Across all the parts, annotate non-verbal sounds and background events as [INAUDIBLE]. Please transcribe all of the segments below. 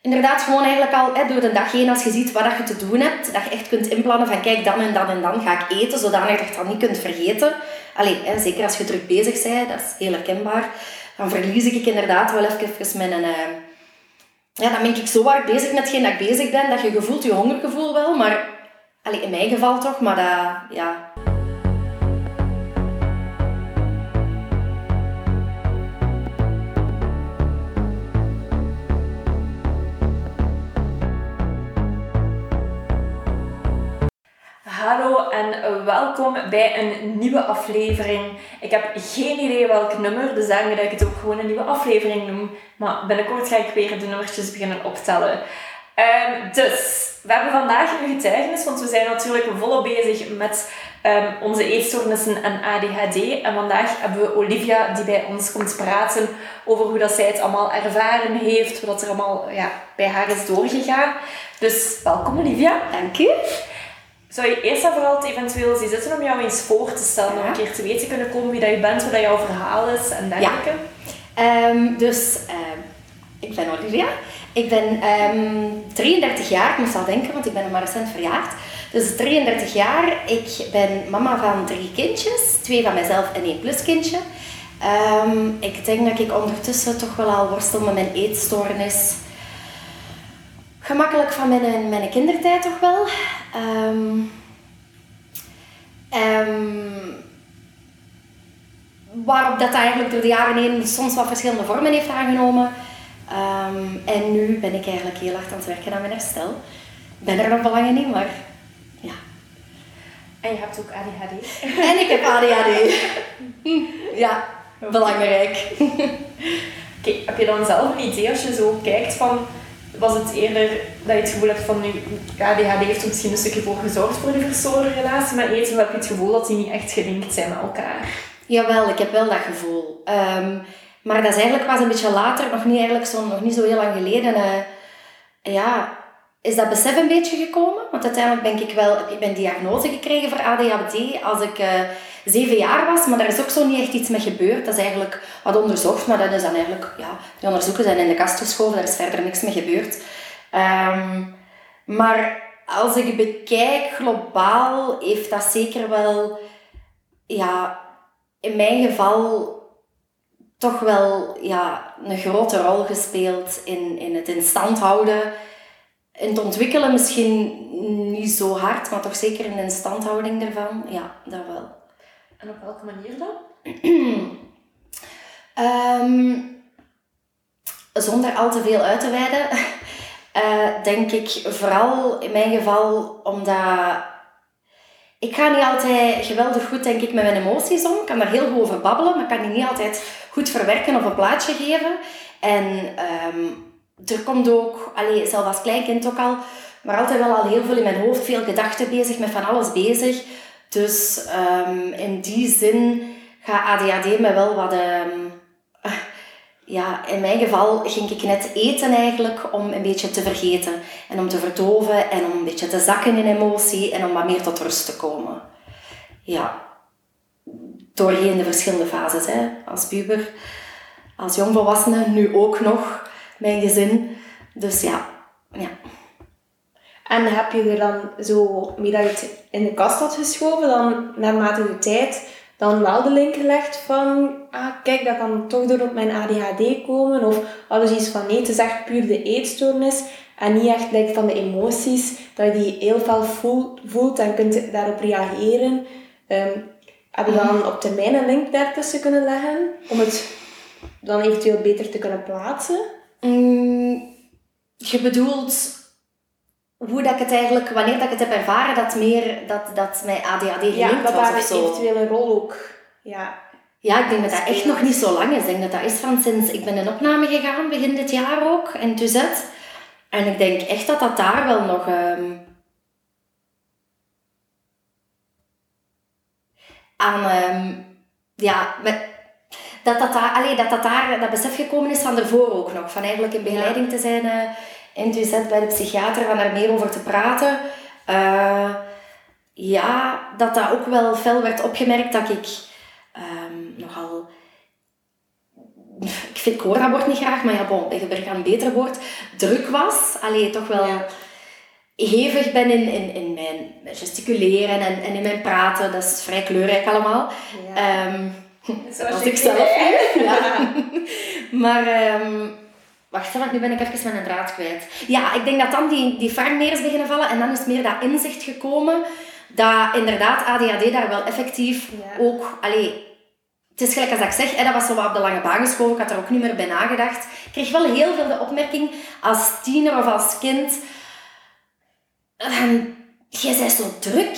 inderdaad gewoon eigenlijk al hè, door de dag heen, als je ziet wat je te doen hebt, dat je echt kunt inplannen van kijk, dan en dan en dan ga ik eten, zodanig dat je dan niet kunt vergeten. Allee, hè, zeker als je druk bezig bent, dat is heel herkenbaar. Dan verlies ik inderdaad wel even mijn... Uh, ja, dan ben ik zo hard bezig met hetgeen dat ik bezig ben, dat je gevoelt je hongergevoel wel, maar... Allee, in mijn geval toch, maar dat... Ja, Hallo en welkom bij een nieuwe aflevering. Ik heb geen idee welk nummer, dus daarom dat ik het ook gewoon een nieuwe aflevering noem. Maar binnenkort ga ik weer de nummertjes beginnen optellen. Um, dus, we hebben vandaag een getuigenis, want we zijn natuurlijk volop bezig met um, onze eetstoornissen en ADHD. En vandaag hebben we Olivia die bij ons komt praten over hoe dat zij het allemaal ervaren heeft, wat er allemaal ja, bij haar is doorgegaan. Dus welkom Olivia. Dank je. Zou je eerst en vooral eventueel zien zitten om jou eens voor te stellen, om een keer te weten kunnen komen wie dat je bent, wat dat jouw verhaal is en dergelijke? Ja. Um, dus, uh, ik ben Olivia. Ik ben um, 33 jaar, ik moest al denken, want ik ben nog maar recent verjaard. Dus 33 jaar, ik ben mama van drie kindjes, twee van mijzelf en één pluskindje. Ik denk dat ik ondertussen toch wel al worstel met mijn eetstoornis gemakkelijk van mijn, mijn kindertijd toch wel. Um, um, waarop dat eigenlijk door de jaren heen soms wat verschillende vormen heeft aangenomen. Um, en nu ben ik eigenlijk heel hard aan het werken aan mijn herstel. Ik ben er nog belangen in, maar ja. En je hebt ook ADHD. En ik heb ADHD. ja, belangrijk. Oké, heb je dan zelf een idee als je zo kijkt van was het eerder dat je het gevoel hebt van nu, ADHD heeft er misschien een stukje voor gezorgd voor die verstoorde relatie, maar eten heb je het gevoel dat die niet echt gelinkt zijn met elkaar? Jawel, ik heb wel dat gevoel. Um, maar dat is eigenlijk pas een beetje later, nog niet, eigenlijk zo, nog niet zo heel lang geleden, uh, ja, is dat besef een beetje gekomen. Want uiteindelijk ben ik wel, ik een diagnose gekregen voor ADHD als ik uh, zeven jaar was, maar daar is ook zo niet echt iets mee gebeurd. Dat is eigenlijk wat onderzocht, maar dat is dan eigenlijk, ja, die onderzoeken zijn in de kast geschoven, daar is verder niks mee gebeurd. Um, maar als ik bekijk globaal, heeft dat zeker wel, ja, in mijn geval toch wel ja, een grote rol gespeeld in, in het in stand houden. In het ontwikkelen misschien niet zo hard, maar toch zeker in de instandhouding ervan. Ja, dat wel. En op welke manier dan? um, [CLEARS THROAT] zonder al te veel uit te wijden, uh, [LAUGHS] denk ik vooral in mijn geval omdat ik ga niet altijd geweldig goed denk ik, met mijn emoties om. Ik kan daar heel goed over babbelen, maar ik kan die niet altijd goed verwerken of een plaatje geven. En um, er komt ook, allez, zelf als kleinkind ook al, maar altijd wel al heel veel in mijn hoofd, veel gedachten bezig, met van alles bezig. Dus um, in die zin gaat ADHD me wel wat... Um, [LAUGHS] ja, in mijn geval ging ik net eten eigenlijk om een beetje te vergeten. En om te verdoven en om een beetje te zakken in emotie en om wat meer tot rust te komen. Ja, doorheen de verschillende fases. Hè. Als puber, als jongvolwassene, nu ook nog, mijn gezin. Dus ja, ja. En heb je er dan zo, mee dat je het in de kast had geschoven, dan naarmate de tijd dan wel de link gelegd van, ah, kijk, dat kan toch door op mijn ADHD komen. Of alles iets van, nee, het is echt puur de eetstoornis. En niet echt like, van de emoties, dat je die heel veel voelt en kunt daarop reageren. Um, heb je dan op termijn een link daartussen kunnen leggen? Om het dan eventueel beter te kunnen plaatsen? Mm, je bedoelt hoe dat ik het eigenlijk, wanneer dat ik het heb ervaren, dat meer, dat, dat mijn ADHD gelinkt ja, was of zo. eventueel een rol ook, ja. Ja, ik denk dat dat echt nog niet zo lang is. Ik denk dat dat is van sinds, ik ben in opname gegaan, begin dit jaar ook, in Tuzet. En ik denk echt dat dat daar wel nog... Um, aan... Um, ja, met, dat dat, daar, allee, dat dat daar, dat besef gekomen is van ervoor ook nog. Van eigenlijk in begeleiding te zijn... Uh, in het bij de psychiater van daar meer over te praten. Uh, ja, dat dat ook wel fel werd opgemerkt dat ik um, nogal... Ik hoor dat woord niet graag, maar ja, bon, ik gebrek aan een beter woord, druk was. Allee, toch wel hevig ben in, in, in mijn gesticuleren en, en in mijn praten. Dat is vrij kleurrijk allemaal. Ja. Um, [LAUGHS] Zoals ik zelf. [LAUGHS] Ja. maar... Um, Wacht, want nu ben ik even mijn draad kwijt. Ja, ik denk dat dan die, die meer is beginnen vallen en dan is meer dat inzicht gekomen dat inderdaad ADHD daar wel effectief ook... Allee, het is gelijk als ik zeg, hè, dat was zo wat op de lange baan geschoven, ik had er ook niet meer bij nagedacht. Ik kreeg wel heel veel de opmerking als tiener of als kind... Um, jij bent zo druk.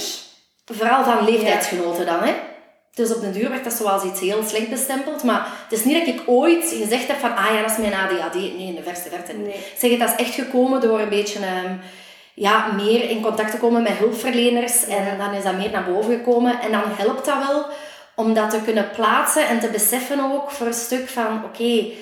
Vooral van leeftijdsgenoten dan, hè. Dus op de duur werd dat zoals iets heel slecht bestempeld. Maar het is niet dat ik ooit gezegd heb van, ah ja, dat is mijn ADHD. Nee, in de verste verte. Nee. Zeg, dat is echt gekomen door een beetje um, ja, meer in contact te komen met hulpverleners. En dan is dat meer naar boven gekomen. En dan helpt dat wel om dat te kunnen plaatsen en te beseffen ook voor een stuk van, oké, okay,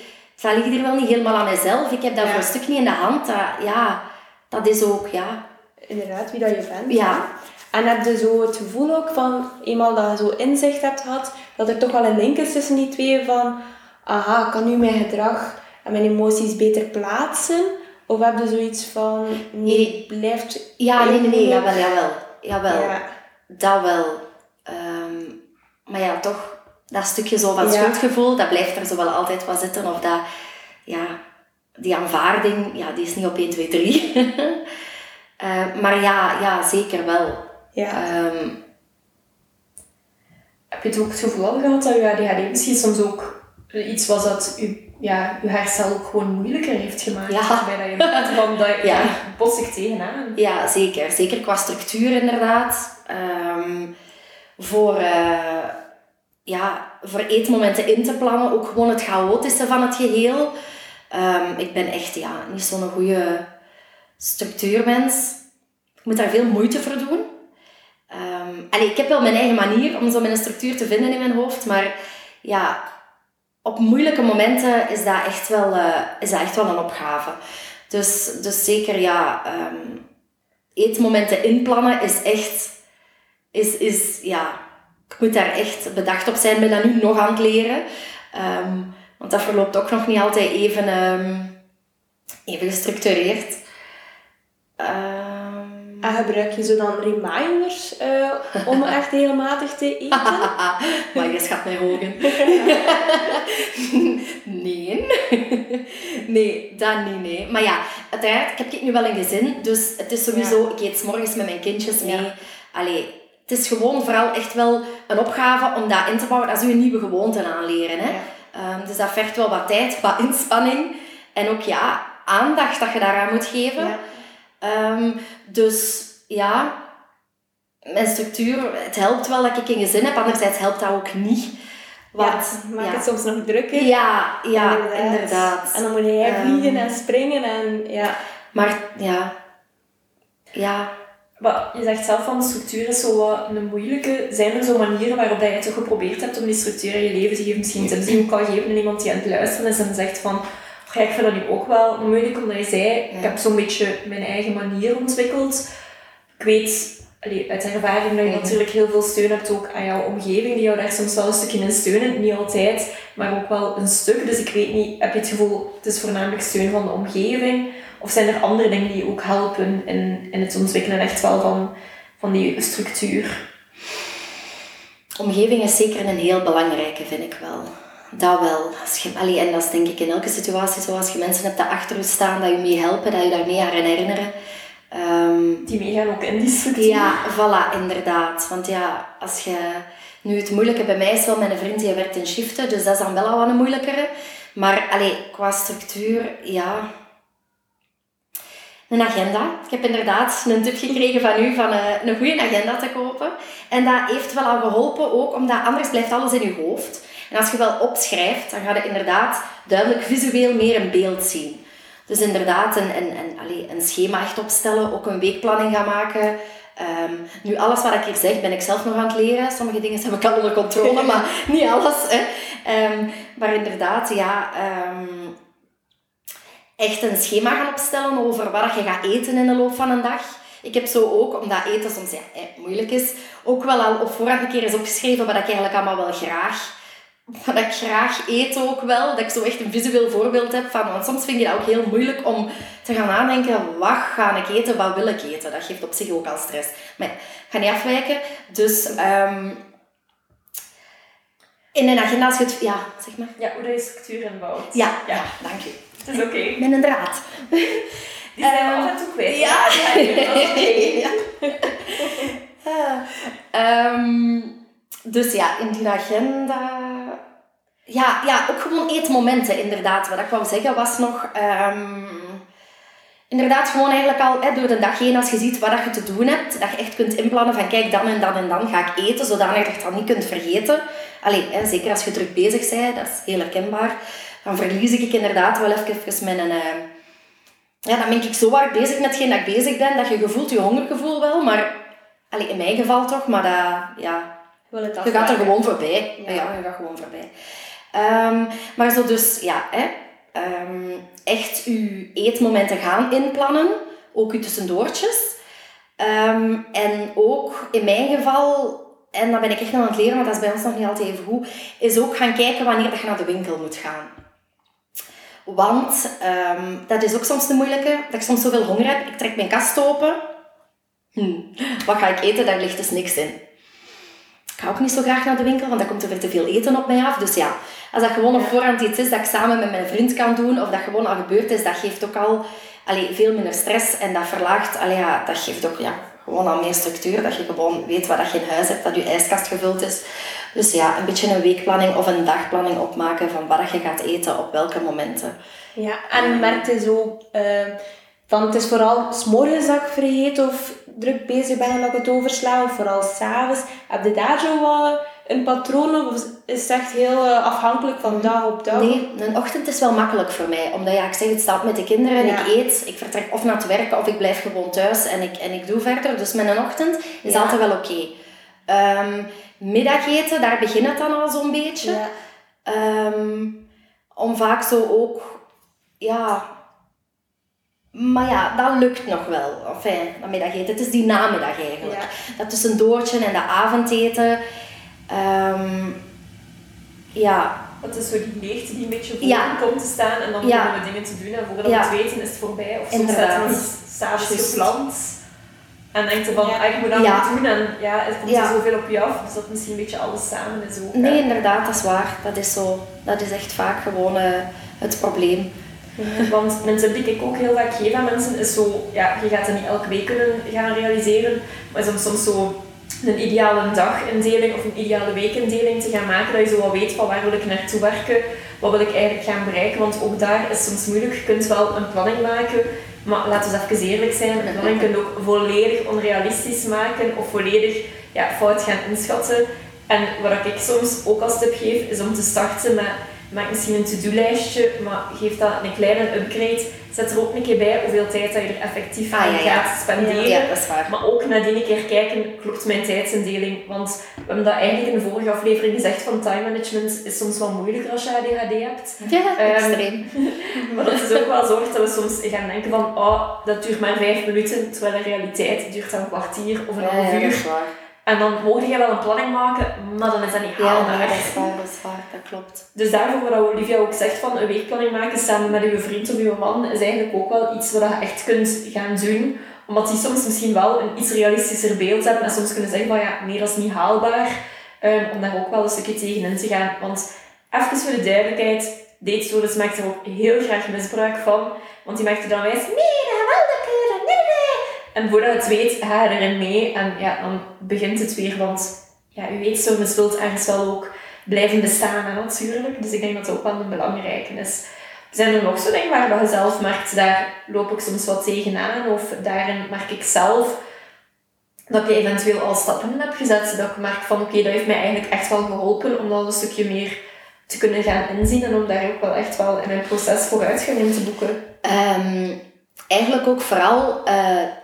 dat ligt hier wel niet helemaal aan mijzelf. Ik heb dat voor een stuk niet in de hand. Dat, ja, dat is ook, ja... Inderdaad, wie dat je bent. Ja. En heb je zo het gevoel ook van, eenmaal dat je zo inzicht hebt gehad, dat er toch wel een link is tussen die twee van, aha, ik kan nu mijn gedrag en mijn emoties beter plaatsen? Of heb je zoiets van, nee, blijft... Ja, nee, nee, nee, jawel, jawel. Jawel, ja. dat wel. Um, maar ja, toch, dat stukje zo van schuldgevoel, dat blijft er zo wel altijd wat zitten. Of dat, ja, die aanvaarding, ja, die is niet op 1, 2, 3. uh, maar ja, ja, zeker wel. Ja. Um, heb je het ook het gevoel gehad dat je ADHD misschien soms ook iets was dat je, ja, je herstel ook gewoon moeilijker heeft gemaakt? Ja. Bij dat je [LAUGHS] van dat ja. [LAUGHS] ik tegenaan. Ja, zeker. Zeker qua structuur inderdaad. Um, voor, uh, ja, voor eetmomenten in te plannen, ook gewoon het chaotische van het geheel. Um, ik ben echt ja, niet zo'n goede structuurmens. Ik moet daar veel moeite voor doen. Um, ik heb wel mijn eigen manier om zo mijn structuur te vinden in mijn hoofd, maar ja, op moeilijke momenten is dat echt wel, uh, is dat echt wel een opgave. Dus, dus zeker, ja, um, eetmomenten inplannen is echt, is, is, ja, ik moet daar echt bedacht op zijn. Ik ben dat nu nog aan het leren. Um, want dat verloopt ook nog niet altijd even, even gestructureerd. En gebruik je zo dan reminders uh, om echt matig te eten? [LAUGHS] maar je schat mij hogen. [LAUGHS] nee. nee, dat niet, nee. Maar ja, uiteraard, ik heb nu wel een gezin, dus het is sowieso, ik eet s morgens met mijn kindjes mee. Ja. Allee, het is gewoon vooral echt wel een opgave om dat in te bouwen. Dat is je nieuwe gewoonten aanleren. Hè? Um, dus dat vergt wel wat tijd, wat inspanning. En ook ja, aandacht dat je daaraan moet geven. Um, dus ja, mijn structuur, het helpt wel dat ik een gezin heb, anderzijds helpt dat ook niet. Want, ja, maakt het soms nog drukker. Ja, ja inderdaad. En dan moet je um, vliegen en springen en ja. Maar ja, ja. Maar je zegt zelf van de structuur is zo wat een moeilijke. Zijn er zo manieren waarop dat je toch geprobeerd hebt om die structuur in je leven te geven? Misschien tips die ook kan geven aan iemand die aan het luisteren is en zegt van ja, ik vind dat nu ook wel moeilijk, omdat je zei, ik heb zo'n beetje mijn eigen manier ontwikkeld. Ik weet allee, uit ervaring dat je natuurlijk heel veel steun hebt ook aan jouw omgeving, die jou daar soms wel een stukje in steunen. Niet altijd, maar ook wel een stuk. Dus ik weet niet, heb je het gevoel, het is voornamelijk steun van de omgeving? Of zijn er andere dingen die ook helpen in, in het ontwikkelen echt wel van, van die structuur? Omgeving is zeker een heel belangrijke, vind ik wel. Dat wel. Als je, allee, en dat is denk ik in elke situatie zo. Als je mensen hebt die achter je staan, dat je mee helpen, dat je daar mee aan herinneren. Um, die meegaan ook in die structuur. Ja, voilà, inderdaad. Want ja, als je... Nu, het moeilijke bij mij is wel, mijn vriend die werkt in shiften, dus dat is dan wel al wat een moeilijkere. Maar allee, qua structuur, ja... Een agenda. Ik heb inderdaad een tip gekregen van u van uh, een goede agenda te kopen. En dat heeft wel al geholpen ook, omdat anders blijft alles in je hoofd. En als je wel opschrijft, dan ga je inderdaad duidelijk visueel meer een beeld zien. Dus inderdaad een, een, een, allez, een schema echt opstellen, ook een weekplanning gaan maken. Um, nu, alles wat ik hier zeg, ben ik zelf nog aan het leren. Sommige dingen heb ik al onder controle, maar [LAUGHS] niet alles. Hè. Um, maar inderdaad, ja... Um, echt een schema gaan opstellen over wat je gaat eten in de loop van een dag. Ik heb zo ook, omdat eten soms ja, moeilijk is, ook wel al op voorhand een keer eens opgeschreven wat ik eigenlijk allemaal wel graag wat ik graag eet ook wel. Dat ik zo echt een visueel voorbeeld heb van... Want soms vind je dat ook heel moeilijk om te gaan nadenken... Wat ga ik eten? Wat wil ik eten? Dat geeft op zich ook al stress. Maar ik ga niet afwijken. Dus... Um, in een agenda, als je het... Ja, zeg maar. Ja, hoe je structuur inbouwt. Ja, ja. ja dank u. Het is oké. Okay. Met een draad. [LAUGHS] Die zijn um, af en toe kwijt. Ja. ja. ja. um, [LAUGHS] [LAUGHS] dus ja, in die agenda... Ja, ja, ook gewoon eetmomenten inderdaad. Wat ik wou zeggen was nog... Um, inderdaad gewoon eigenlijk al hè, door de dag heen als je ziet wat je te doen hebt. Dat je echt kunt inplannen van kijk, dan en dan en dan ga ik eten. Zodanig dat je dan niet kunt vergeten. Allee, hè, zeker als je druk bezig bent. Dat is heel herkenbaar. Dan verlies ik inderdaad wel even mijn... Uh, ja, dan ben ik zo hard bezig met hetgeen dat ik bezig ben. Dat je voelt je hongergevoel wel. Maar... Allee, in mijn geval toch. Maar dat... Ja, je gaat er gewoon voorbij. Ja, ja je gaat gewoon voorbij. Um, maar zo dus, ja, hè, um, echt je eetmomenten gaan inplannen. Ook je tussendoortjes. Um, en ook in mijn geval, en dat ben ik echt nog aan het leren, want dat is bij ons nog niet altijd even goed, is ook gaan kijken wanneer dat je naar de winkel moet gaan. Want dat is ook soms de moeilijke, dat ik soms zoveel honger heb. Ik trek mijn kast open. Hm, wat ga ik eten? Daar ligt dus niks in. Ik ga ook niet zo graag naar de winkel, want dan komt er weer te veel eten op mij af. Dus ja, als dat gewoon op voorhand iets is dat ik samen met mijn vriend kan doen, of dat gewoon al gebeurd is, dat geeft ook al allee, veel minder stress. En dat verlaagt, allee, ja, dat geeft ook ja, gewoon al meer structuur. Dat je gewoon weet wat dat je in huis hebt, dat je ijskast gevuld is. Dus ja, een beetje een weekplanning of een dagplanning opmaken van wat je gaat eten op welke momenten. Ja, en merk je zo... Uh, van het is vooral s'morgens dat ik vergeet of druk bezig ben en dat ik het oversla, of vooral s'avonds. Heb je daar zo wat een patroon of is het echt heel eh, afhankelijk van dag op dag? Nee, een ochtend is wel makkelijk voor mij. Omdat ja, ik zeg, het staat met de kinderen, ja. ik eet, ik vertrek of naar het werken of ik blijf gewoon thuis en ik, en ik doe verder. Dus met een ochtend is ja. altijd wel oké. Okay. Um, middageten, daar begint het dan al zo'n beetje. Um, om vaak zo ook, ja, maar ja, dat lukt nog wel. Enfin, dat middageten. Het is die namiddag eigenlijk. Dat tussendoortje en de avondeten. Um, ja. Het is zo die leegte die een beetje voor ja. komt te staan en dan beginnen we dingen te doen en voordat we het weten is het voorbij. Of soms staat het s'avonds gepland en denkt je van, ah, ik moet dat ja. doen en ja, er komt er zoveel op je af, dus dat misschien een beetje alles samen is ook. Nee, inderdaad, dat is waar. Dat is zo. Dat is echt vaak gewoon uh, het probleem. [LAUGHS] Want een tip die ik ook heel vaak geef aan mensen is zo, ja, je gaat dat niet elke week kunnen gaan realiseren, maar soms, soms zo een ideale dagindeling of een ideale weekindeling te gaan maken, dat je zo wat weet van waar wil ik naartoe werken, wat wil ik eigenlijk gaan bereiken, want ook daar is soms moeilijk. Je kunt wel een planning maken, maar laten we even eerlijk zijn, een planning kun je ook volledig onrealistisch maken of volledig ja, fout gaan inschatten. En wat ik soms ook als tip geef, is om te starten met maak misschien een to-do-lijstje, maar geef dat een kleine upgrade. Zet er ook een keer bij hoeveel tijd dat je er effectief ah, aan gaat spenderen. Ja, dat is waar. Maar ook nadien een keer kijken, klopt mijn tijdsindeling? Want we hebben dat eigenlijk in de vorige aflevering gezegd van time management is soms wel moeilijker als je ADHD hebt. Ja, um, extreem. [LAUGHS] maar dat is ook wel zorgt dat we soms gaan denken van oh, dat duurt maar vijf minuten, terwijl in realiteit duurt dat een kwartier of een half uur. En dan mocht je wel een planning maken, maar dan is dat niet haalbaar. Ja, dat is waar, dat is waar, dat klopt. Dus daarvoor wat Olivia ook zegt van een weekplanning maken samen met je vriend of je man, is eigenlijk ook wel iets wat je echt kunt gaan doen. Omdat die soms misschien wel een iets realistischer beeld hebben en soms kunnen zeggen van ja, nee, dat is niet haalbaar. Um, om daar ook wel een stukje tegenin te gaan. Want even voor de duidelijkheid, Date Stories maakt er ook heel graag misbruik van. Want die maakt er dan wijs, nee, dat nee, nee. En voordat het weet, ga je erin mee en ja, dan begint het weer. Want ja, u weet, service wilt ergens wel ook blijven bestaan natuurlijk. Dus ik denk dat dat ook wel een belangrijke is. Zijn er nog zo dingen waar je zelf merkt, daar loop ik soms wat tegenaan. Of daarin merk ik zelf dat ik eventueel al stappen heb gezet. Dat ik merk van oké, dat heeft mij eigenlijk echt wel geholpen om dat een stukje meer te kunnen gaan inzien. En om daar ook wel echt wel in mijn proces vooruitgang in te boeken. Um, eigenlijk ook vooral... Uh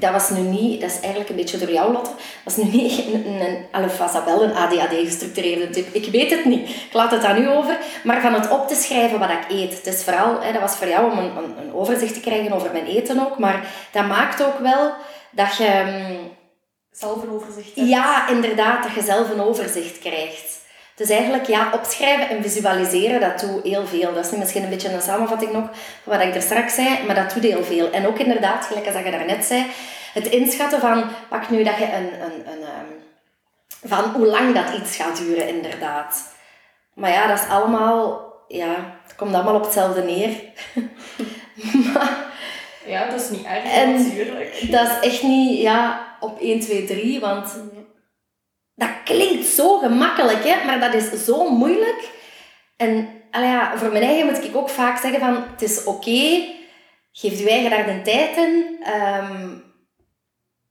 dat was nu niet, dat is eigenlijk een beetje door jou, Lotte, dat is nu niet [LAUGHS] een, een, een, wel een ADHD-gestructureerde tip. Ik weet het niet. Ik laat het aan u over. Maar van het op te schrijven wat ik eet. Het is vooral, hè, dat was voor jou om een, een, een, overzicht te krijgen over mijn eten ook. Maar dat maakt ook wel dat je... Mm, zelf een overzicht hebt. Ja, inderdaad. Dat je zelf een overzicht krijgt. Dus eigenlijk, ja, opschrijven en visualiseren, dat doet heel veel. Dat is misschien een beetje een samenvatting nog van wat ik er straks zei, maar dat doet heel veel. En ook inderdaad, gelijk als je daarnet zei, het inschatten van, pak nu dat je een, een, een, ehm, van hoe lang dat iets gaat duren, inderdaad. Maar ja, dat is allemaal, ja, het komt allemaal op hetzelfde neer. [LAUGHS] maar, ja, dat is niet erg natuurlijk. Dat is echt niet, ja, op 1, 2, 3, want dat klinkt zo gemakkelijk, hè, maar dat is zo moeilijk. En ja, voor mijn eigen moet ik ook vaak zeggen van, het is oké, geef je eigen daar de tijd in. Ehm,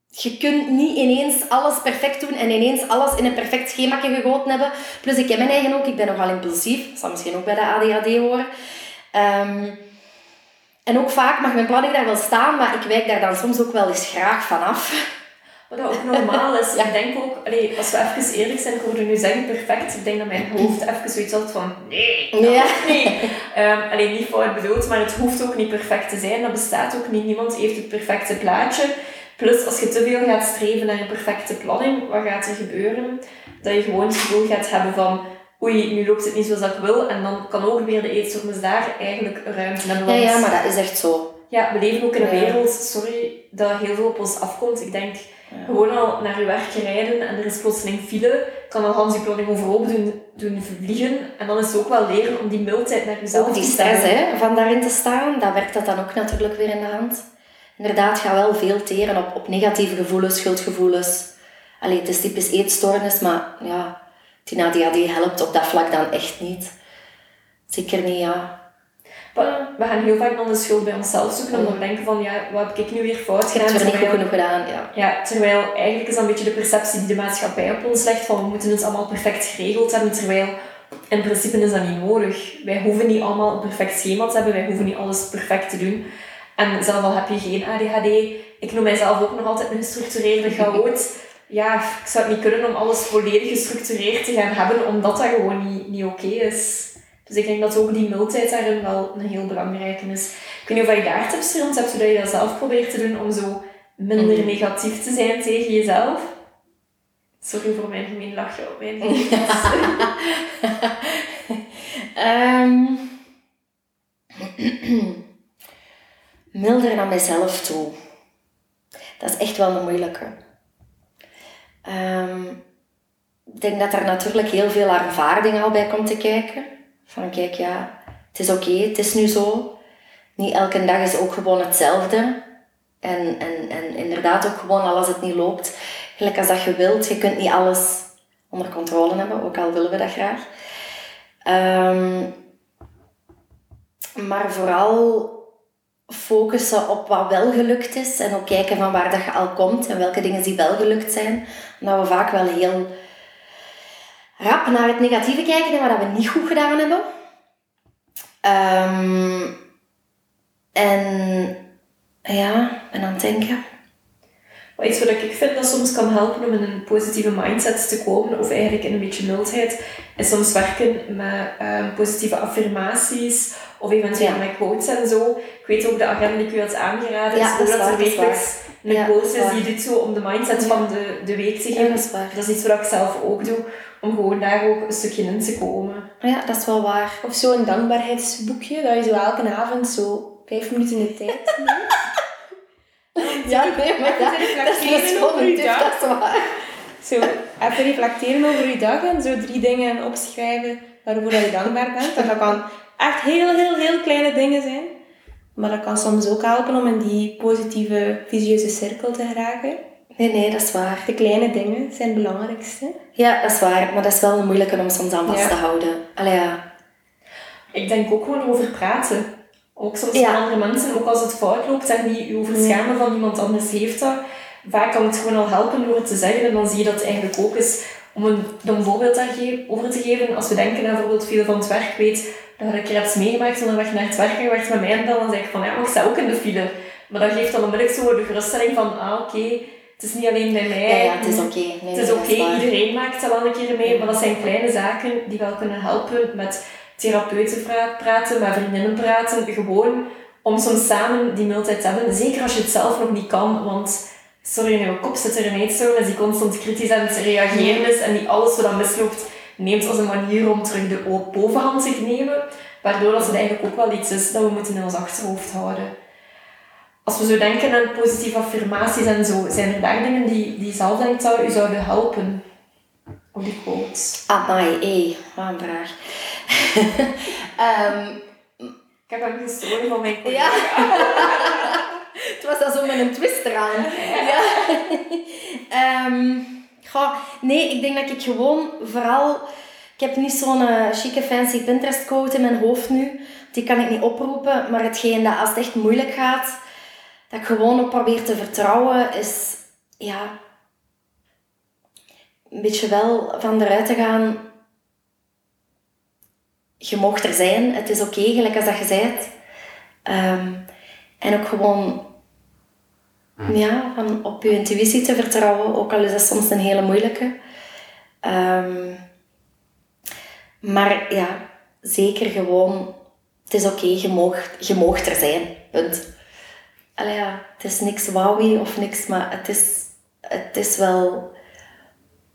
je kunt niet ineens alles perfect doen en ineens alles in een perfect schema gegoten hebben. Plus ik heb mijn eigen ook, ik ben nogal impulsief. Dat zal misschien ook bij de ADHD horen. Um, en ook vaak mag mijn planning daar wel staan, maar ik wijk daar dan soms ook wel eens graag vanaf. Wat dat ook normaal is. ja. Ik denk ook, allee, als we even eerlijk zijn, ik hoorde nu zeggen perfect. Ik denk dat mijn hoofd even zoiets had van nee, dat ja. niet. Um, allee, niet fout bedoeld, maar het hoeft ook niet perfect te zijn. Dat bestaat ook niet. Niemand heeft het perfecte plaatje. Plus, als je te veel gaat streven naar een perfecte planning, wat gaat er gebeuren? Dat je gewoon het gevoel gaat hebben van oei, nu loopt het niet zoals ik wil. En dan kan ook weer de eetstoornis daar eigenlijk ruimte hebben. Ja, ja, maar dat is echt zo. Ja, we leven ook in een wereld, sorry, dat heel veel op ons afkomt. Ik denk, gewoon al naar je werk rijden en er is plotseling file, kan al Hans je planning overhoop doen, doen vliegen. En dan is het ook wel leren om die mildheid naar jezelf ook die stress, hè, van daarin te staan, dat werkt dat dan ook natuurlijk weer in de hand. Inderdaad, ga wel veel teren op, op negatieve gevoelens, schuldgevoelens. Allee, het is typisch eetstoornis, maar ja, die ADHD helpt op dat vlak dan echt niet. Zeker niet, ja. We gaan heel vaak dan de schuld bij onszelf zoeken, omdat we denken van, ja, wat heb ik nu weer fout gedaan? Ik heb het niet goed genoeg gedaan, ja. Ja, terwijl eigenlijk is dat een beetje de perceptie die de maatschappij op ons legt, van we moeten het allemaal perfect geregeld hebben, terwijl in principe is dat niet nodig. Wij hoeven niet allemaal een perfect schema te hebben, wij hoeven niet alles perfect te doen. En zelf al heb je geen ADHD, ik noem mijzelf ook nog altijd een gestructureerde chaot [LAUGHS] ja, ik zou het niet kunnen om alles volledig gestructureerd te gaan hebben, omdat dat gewoon niet, niet oké is. Dus ik denk dat ook die mildheid daarin wel een heel belangrijke is. Ik weet niet of je daar tips rond hebt, zodat je dat zelf probeert te doen om zo minder mhm. negatief te zijn tegen jezelf. Sorry voor mijn gemeen lachje op mijn um, [LAUGHS] Milder naar mezelf toe. Dat is echt wel een moeilijke. Um, ik denk dat er natuurlijk heel veel ervaring al bij komt te kijken. Van kijk, ja, het is oké, het is nu zo. Niet elke dag is ook gewoon hetzelfde. En, en, en inderdaad ook gewoon al als het niet loopt, gelijk als dat je wilt, je kunt niet alles onder controle hebben, ook al willen we dat graag. Um, maar vooral focussen op wat wel gelukt is en ook kijken van waar dat je al komt en welke dingen die wel gelukt zijn. Omdat we vaak wel heel rap naar het negatieve kijken en wat we niet goed gedaan hebben. Um, en ja, en aan het denken. Maar iets wat ik vind dat soms kan helpen om in een positieve mindset te komen, of eigenlijk in een beetje mildheid, is soms werken met um, positieve affirmaties of eventueel ja. met quotes en zo. Ik weet ook de agenda die ik u had aangeraden, ja, is dat, er wekelijks een ja, quote is die doet zo om de mindset van de, de week te geven. dat, dat, is iets wat ik zelf ook doe, om gewoon daar ook een stukje in te komen. Ja, dat is wel waar. Of zo'n dankbaarheidsboekje, dat je zo elke avond zo vijf minuten in de tijd [LAUGHS] neemt. ja, nee, maar dat, dat is gewoon een tip, dat is waar. Zo, even reflecteren over je dag en zo drie dingen opschrijven waarvoor je dankbaar bent. En dat kan echt heel, heel, heel kleine dingen zijn. Maar dat kan soms ook helpen om in die positieve, visieuze cirkel te geraken. Nee, nee, dat is waar. De kleine dingen zijn het belangrijkste. Ja, dat is waar. Maar dat is wel moeilijk om soms aan vast te houden. Allee, ja. Ik denk ook gewoon over praten. Ook soms ja. met andere mensen, ook als het fout loopt en die je over schermen van iemand anders heeft dat. Vaak kan het gewoon al helpen door het te zeggen. En dan zie je dat het eigenlijk ook is om een, een voorbeeld daarover te geven. Als we denken aan bijvoorbeeld veel van het werk weet, dat ik er iets meegemaakt en je naar het werk gewerkt met mij en dan zeg ik van ja, maar ik sta ook in de file. Maar dat geeft dan onmiddellijk zo de geruststelling van ah oké, het is niet alleen bij mij. Ja, ja het is oké. het is oké, iedereen maakt dat wel een keer mee, maar dat zijn kleine zaken die wel kunnen helpen met therapeuten praten, met vriendinnen praten, gewoon om soms samen die mildheid te hebben. Zeker als je het zelf nog niet kan, want sorry, in je kop zit er een eetstoornis die constant kritisch aan het reageren is en die alles wat dan misloopt neemt als een manier om terug de bovenhand te nemen. Waardoor dat het eigenlijk ook wel iets is dat we moeten in ons achterhoofd houden. Als we zo denken aan positieve affirmaties en zo, zijn er daar dingen die, die zelf denkt dat u zouden helpen? Of die quotes? Amai, hé, wat een vraag. um, [LAUGHS] ik heb hem gestolen van mijn collega. Ja. [LAUGHS] Het was dat zo met een twist eraan. Ja. um, nee, ik denk dat ik gewoon vooral... Ik heb niet zo'n uh, chique fancy Pinterest quote in mijn hoofd nu. Die kan ik niet oproepen. Maar hetgeen dat als het echt moeilijk gaat, dat ik gewoon op probeer te vertrouwen, is... Ja... Een beetje wel van eruit te gaan je mocht er zijn. Het is oké, gelijk als dat je zei. Um, en ook gewoon ja, van op je intuïtie te vertrouwen, ook al is dat soms een hele moeilijke. Um, maar ja, zeker gewoon, het is oké, je, moogt, je moogt er zijn. Punt. Allee, ja, het is niks wowie of niks, maar het is, het is wel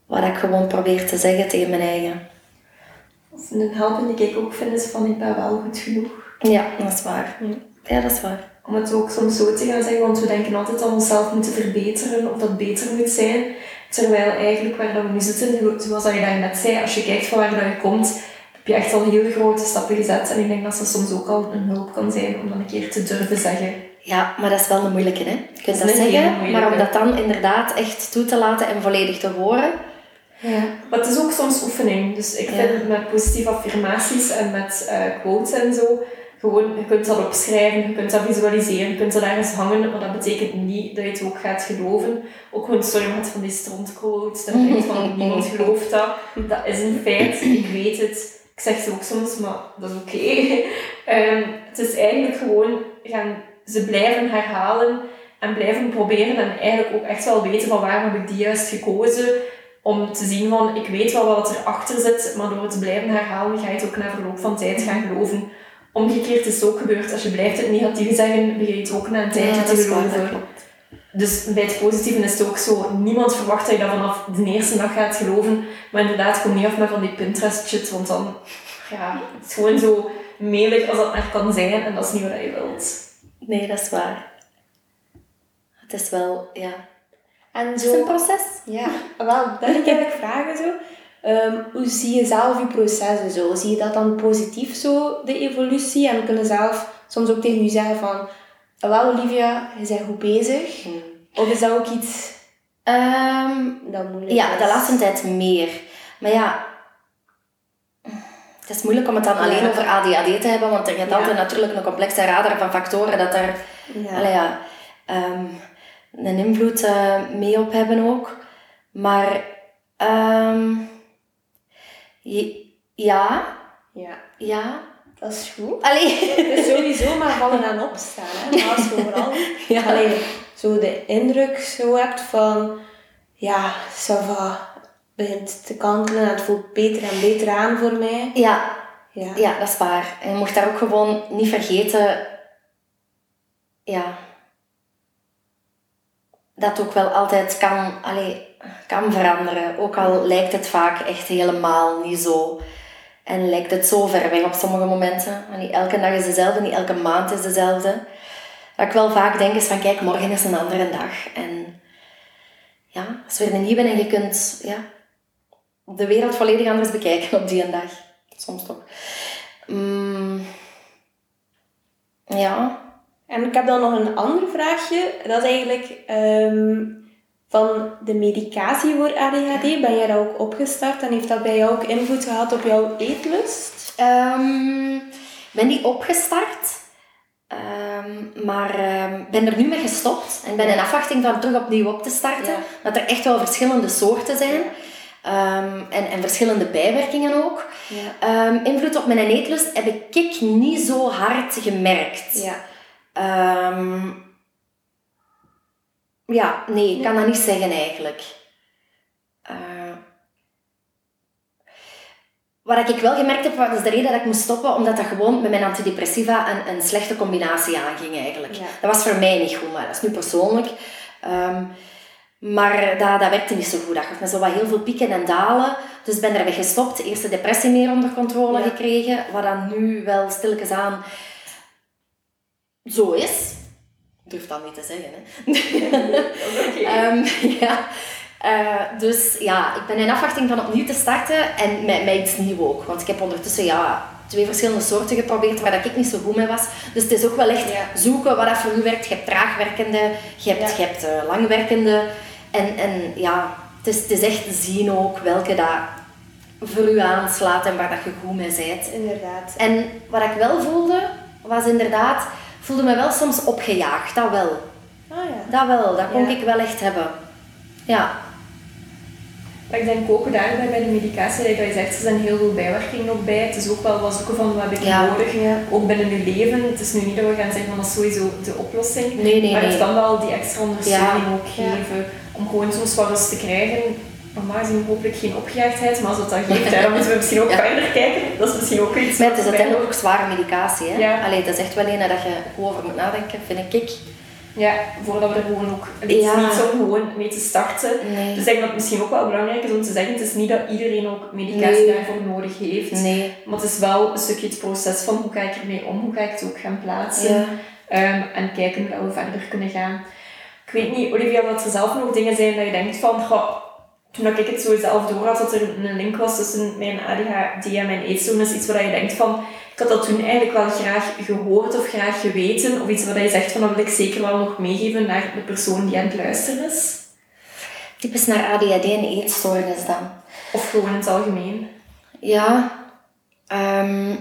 wat ik gewoon probeer te zeggen tegen mijn eigen. Een helpende die ik ook vind is van ik ben wel goed genoeg. Ja, dat is waar. Ja, dat is waar. Om het ook soms zo te gaan zeggen, want we denken altijd dat we onszelf moeten verbeteren of dat beter moet zijn. Terwijl eigenlijk waar dat we nu zitten, zoals je daar net zei, als je kijkt van waar dat je komt, heb je echt al heel grote stappen gezet. En ik denk dat dat soms ook al een hulp kan zijn om dat een keer te durven zeggen. Ja, maar dat is wel een moeilijke, hè? Je kunt dat, dat zeggen, maar om dat dan inderdaad echt toe te laten en volledig te horen, ja. Maar het is ook soms oefening. Dus ik vind met positieve affirmaties en met uh, quotes en zo, gewoon, je kunt dat opschrijven, je kunt dat visualiseren, je kunt dat ergens hangen, maar dat betekent niet dat je het ook gaat geloven. Ook gewoon sorry met van die strontquotes, dat je van [LAUGHS] niemand gelooft dat. Dat is een feit, ik weet het. Ik zeg ze ook soms, maar dat is oké. [LAUGHS] Ehm, het is eigenlijk gewoon, gaan, ze blijven herhalen en blijven proberen en eigenlijk ook echt wel weten van waar heb ik die juist gekozen om te zien van, ik weet wel wat erachter zit, maar door het te blijven herhalen ga je het ook na verloop van tijd gaan geloven. Omgekeerd is het ook gebeurd, als je blijft het negatieve zeggen, begin je het ook na een tijdje te geloven. Dus bij het positieve is het ook zo, niemand verwacht dat je dat vanaf de eerste dag gaat geloven, maar inderdaad, kom niet af met van die Pinterest shit, want dan, ja, het is gewoon zo melig als dat maar kan zijn en dat is niet wat je wilt. Nee, dat is waar. Het is wel, ja, en zo, is een proces. Ja, wel, dat ik eigenlijk vragen zo. Um, hoe zie je zelf je processen zo? Zie je dat dan positief zo, de evolutie? En kunnen zelf soms ook tegen je zeggen van... Wel, Olivia, je bent goed bezig. Hmm. Of is dat ook iets um, dat moeilijk ja, is? De laatste tijd meer. Maar ja... Het is moeilijk om het dan alleen over ADHD te hebben, want er gaat altijd natuurlijk een complexe radar van factoren dat er... Ja. Ja um, een invloed uh, mee op hebben ook. Maar um, ja. Ja. Ja. Dat is goed. Allee. [LAUGHS] Sowieso maar vallen en opstaan. Hè. Maar als je vooral [LAUGHS] ja. Allee, zo de indruk zo hebt van... Ja, Sava begint te kantelen en het voelt beter en beter aan voor mij. Ja. Ja, ja dat is waar. En je mocht daar ook gewoon niet vergeten... Ja, dat ook wel altijd kan, allee, kan veranderen. Ook al lijkt het vaak echt helemaal niet zo. En lijkt het zo ver weg op sommige momenten. En niet elke dag is dezelfde, niet elke maand is dezelfde. Dat ik wel vaak denk is van kijk, morgen is een andere dag. En ja, als weer een nieuwe en je kunt ja, de wereld volledig anders bekijken op die dag. Soms toch. Mm, ja, en ik heb dan nog een ander vraagje. Dat is eigenlijk um, van de medicatie voor ADHD. Ben jij dat ook opgestart en heeft dat bij jou ook invloed gehad op jouw eetlust? Um, ben die opgestart, um, maar ben er nu mee gestopt. En ben in afwachting van terug opnieuw op te starten. Dat er echt wel verschillende soorten zijn. Um, en, en verschillende bijwerkingen ook. Ja. invloed op mijn eetlust heb ik niet zo hard gemerkt. Ja. Um, ja, nee, ik kan dat niet zeggen eigenlijk. Uh, wat ik wel gemerkt heb, is de reden dat ik moest stoppen, omdat dat gewoon met mijn antidepressiva een, een slechte combinatie aanging eigenlijk. Dat was voor mij niet goed, maar dat is nu persoonlijk. Um, maar dat, dat werkte niet zo goed. Dat gaf me zo wat heel veel pieken en dalen, Dus ben er gestopt. Eerst de depressie meer onder controle gekregen. Wat dan nu wel stilletjes aan zo is. Ik durf dat niet te zeggen. Hè. um, [LAUGHS] ja. Uh, dus ja, ik ben in afwachting van opnieuw te starten en met, met iets nieuws ook. Want ik heb ondertussen ja, twee verschillende soorten geprobeerd waar ik niet zo goed mee was. Dus het is ook wel echt zoeken wat dat voor u werkt. Je hebt traagwerkende, je hebt, je hebt uh, langwerkende. En, en ja, het is, het is echt zien ook welke dat voor u aanslaat en waar dat je goed mee bent. Inderdaad. En wat ik wel voelde, was inderdaad, voelde me wel soms opgejaagd, dat wel. Ah ja. Dat wel, dat kon ik wel echt hebben. Ja. Maar ik denk ook daarbij bij de medicatie, dat je zegt, er zijn heel veel bijwerkingen ook bij. Het is ook wel wat zoeken van wat heb ik nodig, ook binnen je leven. Het is nu niet dat we gaan zeggen van dat is sowieso de oplossing, nee, nee, maar het kan wel die extra ondersteuning ook geven om gewoon soms wat rust te krijgen. Normaal gezien hopelijk geen opgejaagdheid, maar als dat dan geeft, dan moeten we misschien ook verder kijken. Dat is misschien ook iets. Maar het is uiteindelijk ook zware medicatie. Hè? Ja. Allee, dat is echt wel een dat je over moet nadenken, vind ik. Ja, voordat we er gewoon ook... Het is niet zo gewoon mee te starten. Nee. Dus ik denk dat het misschien ook wel belangrijk is om te zeggen, het is niet dat iedereen ook medicatie daarvoor nodig heeft. Nee. Maar het is wel een stukje het proces van hoe ga ik ermee om, hoe ga ik het ook gaan plaatsen. Um, en kijken hoe we verder kunnen gaan. Ik weet niet, Olivia, wat er zelf nog dingen zijn dat je denkt van, goh, toen ik het zo zelf door had, dat er een link was tussen mijn ADHD en mijn eetstoornis, iets waar je denkt van, ik had dat toen eigenlijk wel graag gehoord of graag geweten, of iets waar je zegt van, dat wil ik zeker wel nog meegeven naar de persoon die aan het luisteren is? Typisch naar ADHD en eetstoornis dan? Of gewoon in het algemeen? Ja, um,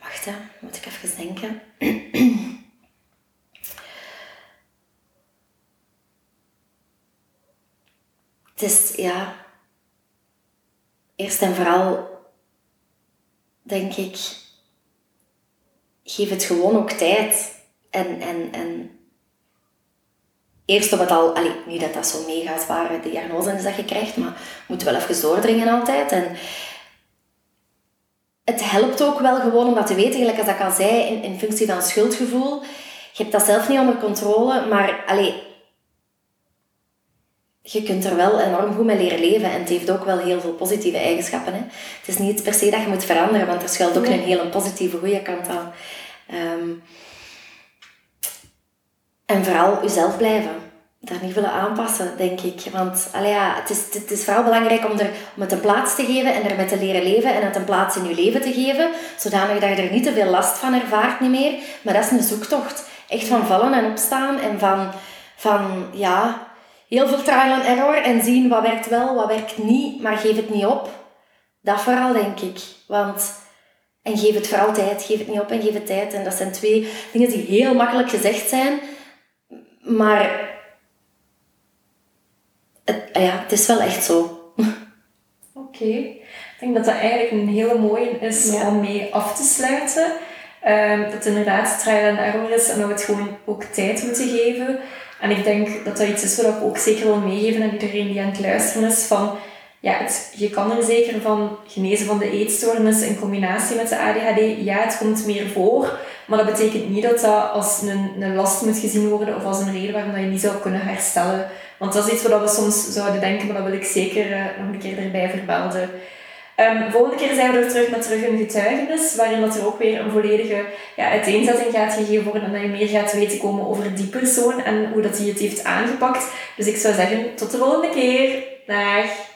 wacht hè, moet ik even denken. [CLEARS THROAT] het is, ja, eerst en vooral denk ik, geef het gewoon ook tijd. En, en, en eerst op het al, allee, niet dat dat zo mega zware diagnose is dat je krijgt, maar moet wel even doordringen altijd. En het helpt ook wel gewoon om dat te weten, gelijk als ik al zei, in, in functie van schuldgevoel. Je hebt dat zelf niet onder controle, maar allee, je kunt er wel enorm goed mee leren leven. En het heeft ook wel heel veel positieve eigenschappen. Hè. Het is niet per se dat je moet veranderen, want er schuilt ook een hele positieve, goede kant aan. Ehm, en vooral jezelf blijven. Daar niet willen aanpassen, denk ik. Want ja, het, is, het is vooral belangrijk om, er, om het een plaats te geven en ermee te leren leven en het een plaats in je leven te geven, zodanig dat je er niet te veel last van ervaart niet meer. Maar dat is een zoektocht. Echt van vallen en opstaan en van, van ja, heel veel trial and error en zien wat werkt wel, wat werkt niet, maar geef het niet op. Dat vooral, denk ik. Want, en geef het vooral tijd. Geef het niet op en geef het tijd. En dat zijn twee dingen die heel makkelijk gezegd zijn, maar het, ja, het is wel echt zo. [LAUGHS] Oké. Ik denk dat dat eigenlijk een hele mooie is om mee af te sluiten. Um, dat het inderdaad trial and error is en dat we het gewoon ook tijd moeten geven. En ik denk dat dat iets is wat ik ook zeker wil meegeven aan iedereen die aan het luisteren is. Van, ja, het, je kan er zeker van genezen van de eetstoornis in combinatie met de ADHD. Ja, het komt meer voor. Maar dat betekent niet dat dat als een, een last moet gezien worden of als een reden waarom je niet zou kunnen herstellen. Want dat is iets wat we soms zouden denken, maar dat wil ik zeker uh, nog een keer erbij vermelden. Um, volgende keer zijn we er terug met terug een getuigenis, waarin dat er ook weer een volledige ja, uiteenzetting gaat gegeven worden en dat je meer gaat weten komen over die persoon en hoe dat hij het heeft aangepakt. Dus ik zou zeggen, tot de volgende keer. Dag!